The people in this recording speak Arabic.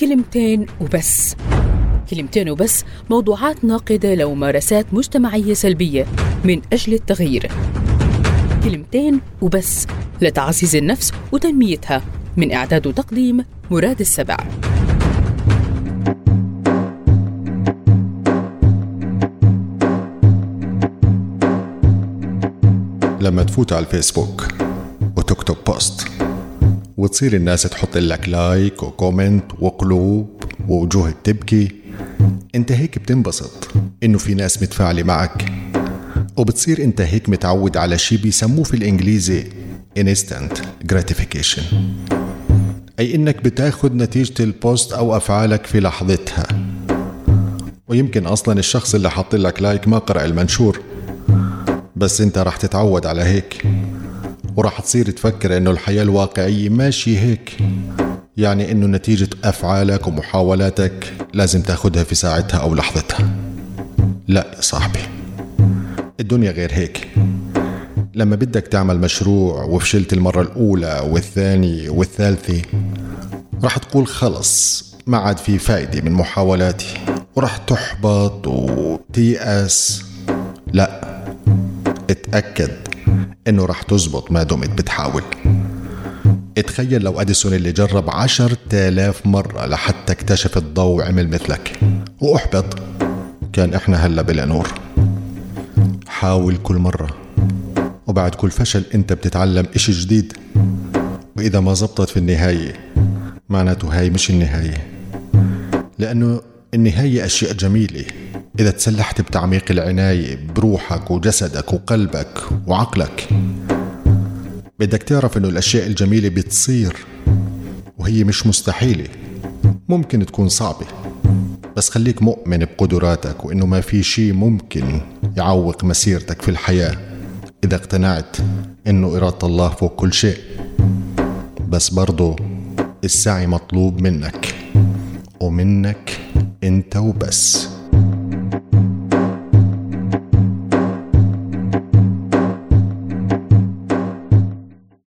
كلمتين وبس. كلمتين وبس موضوعات ناقدة لممارسات مجتمعية سلبية من أجل التغيير. كلمتين وبس لتعزيز النفس وتنميتها من إعداد وتقديم مراد السبع. لما تفوت على الفيسبوك وتكتب post وتصير الناس تحط لك like و comment وقلوب ووجوه بتبكي انت هيك بتنبسط انه في ناس متفاعلة معك. وبتصير انت هيك متعود على شي بيسموه في الإنجليزي instant gratification. أي إنك بتاخد نتيجة ال post أو أفعالك في لحظتها. ويمكن أصلا الشخص اللي حط لك like ما قرأ المنشور. بس انت راح تتعود على هيك. وراح تصير تفكر إنه الحياة الواقعية ماشي هيك. يعني إنه نتيجة أفعالك ومحاولاتك لازم تاخدها في ساعتها أو لحظتها. لا يا صاحبي الدنيا غير هيك. لما بدك تعمل مشروع وفشلت المرة الأولى والثانية والثالثة راح تقول خلص ما عاد في فايدة من محاولاتي. وراح تحبط وتيأس. لا اتأكد إنه راح تزبط ما دمت بتحاول. اتخيل لو أديسون اللي جرب عشر تالاف مرة لحتى اكتشف الضوء وعمل مثلك. وأحبط. كان إحنا هلا بلا نور. حاول كل مرة. وبعد كل فشل أنت بتتعلم إشي جديد. وإذا ما زبطت في النهاية معناته هاي مش النهاية. لأنه النهاية أشياء جميلة. إذا تسلحت بتعميق العناية بروحك وجسدك وقلبك وعقلك. بدك تعرف إنه الأشياء الجميلة بتصير وهي مش مستحيلة. ممكن تكون صعبة بس خليك مؤمن بقدراتك وإنه ما في شيء ممكن يعوق مسيرتك في الحياة إذا اقتنعت إنه إرادة الله فوق كل شيء. بس برضو السعي مطلوب منك ومنك أنت وبس.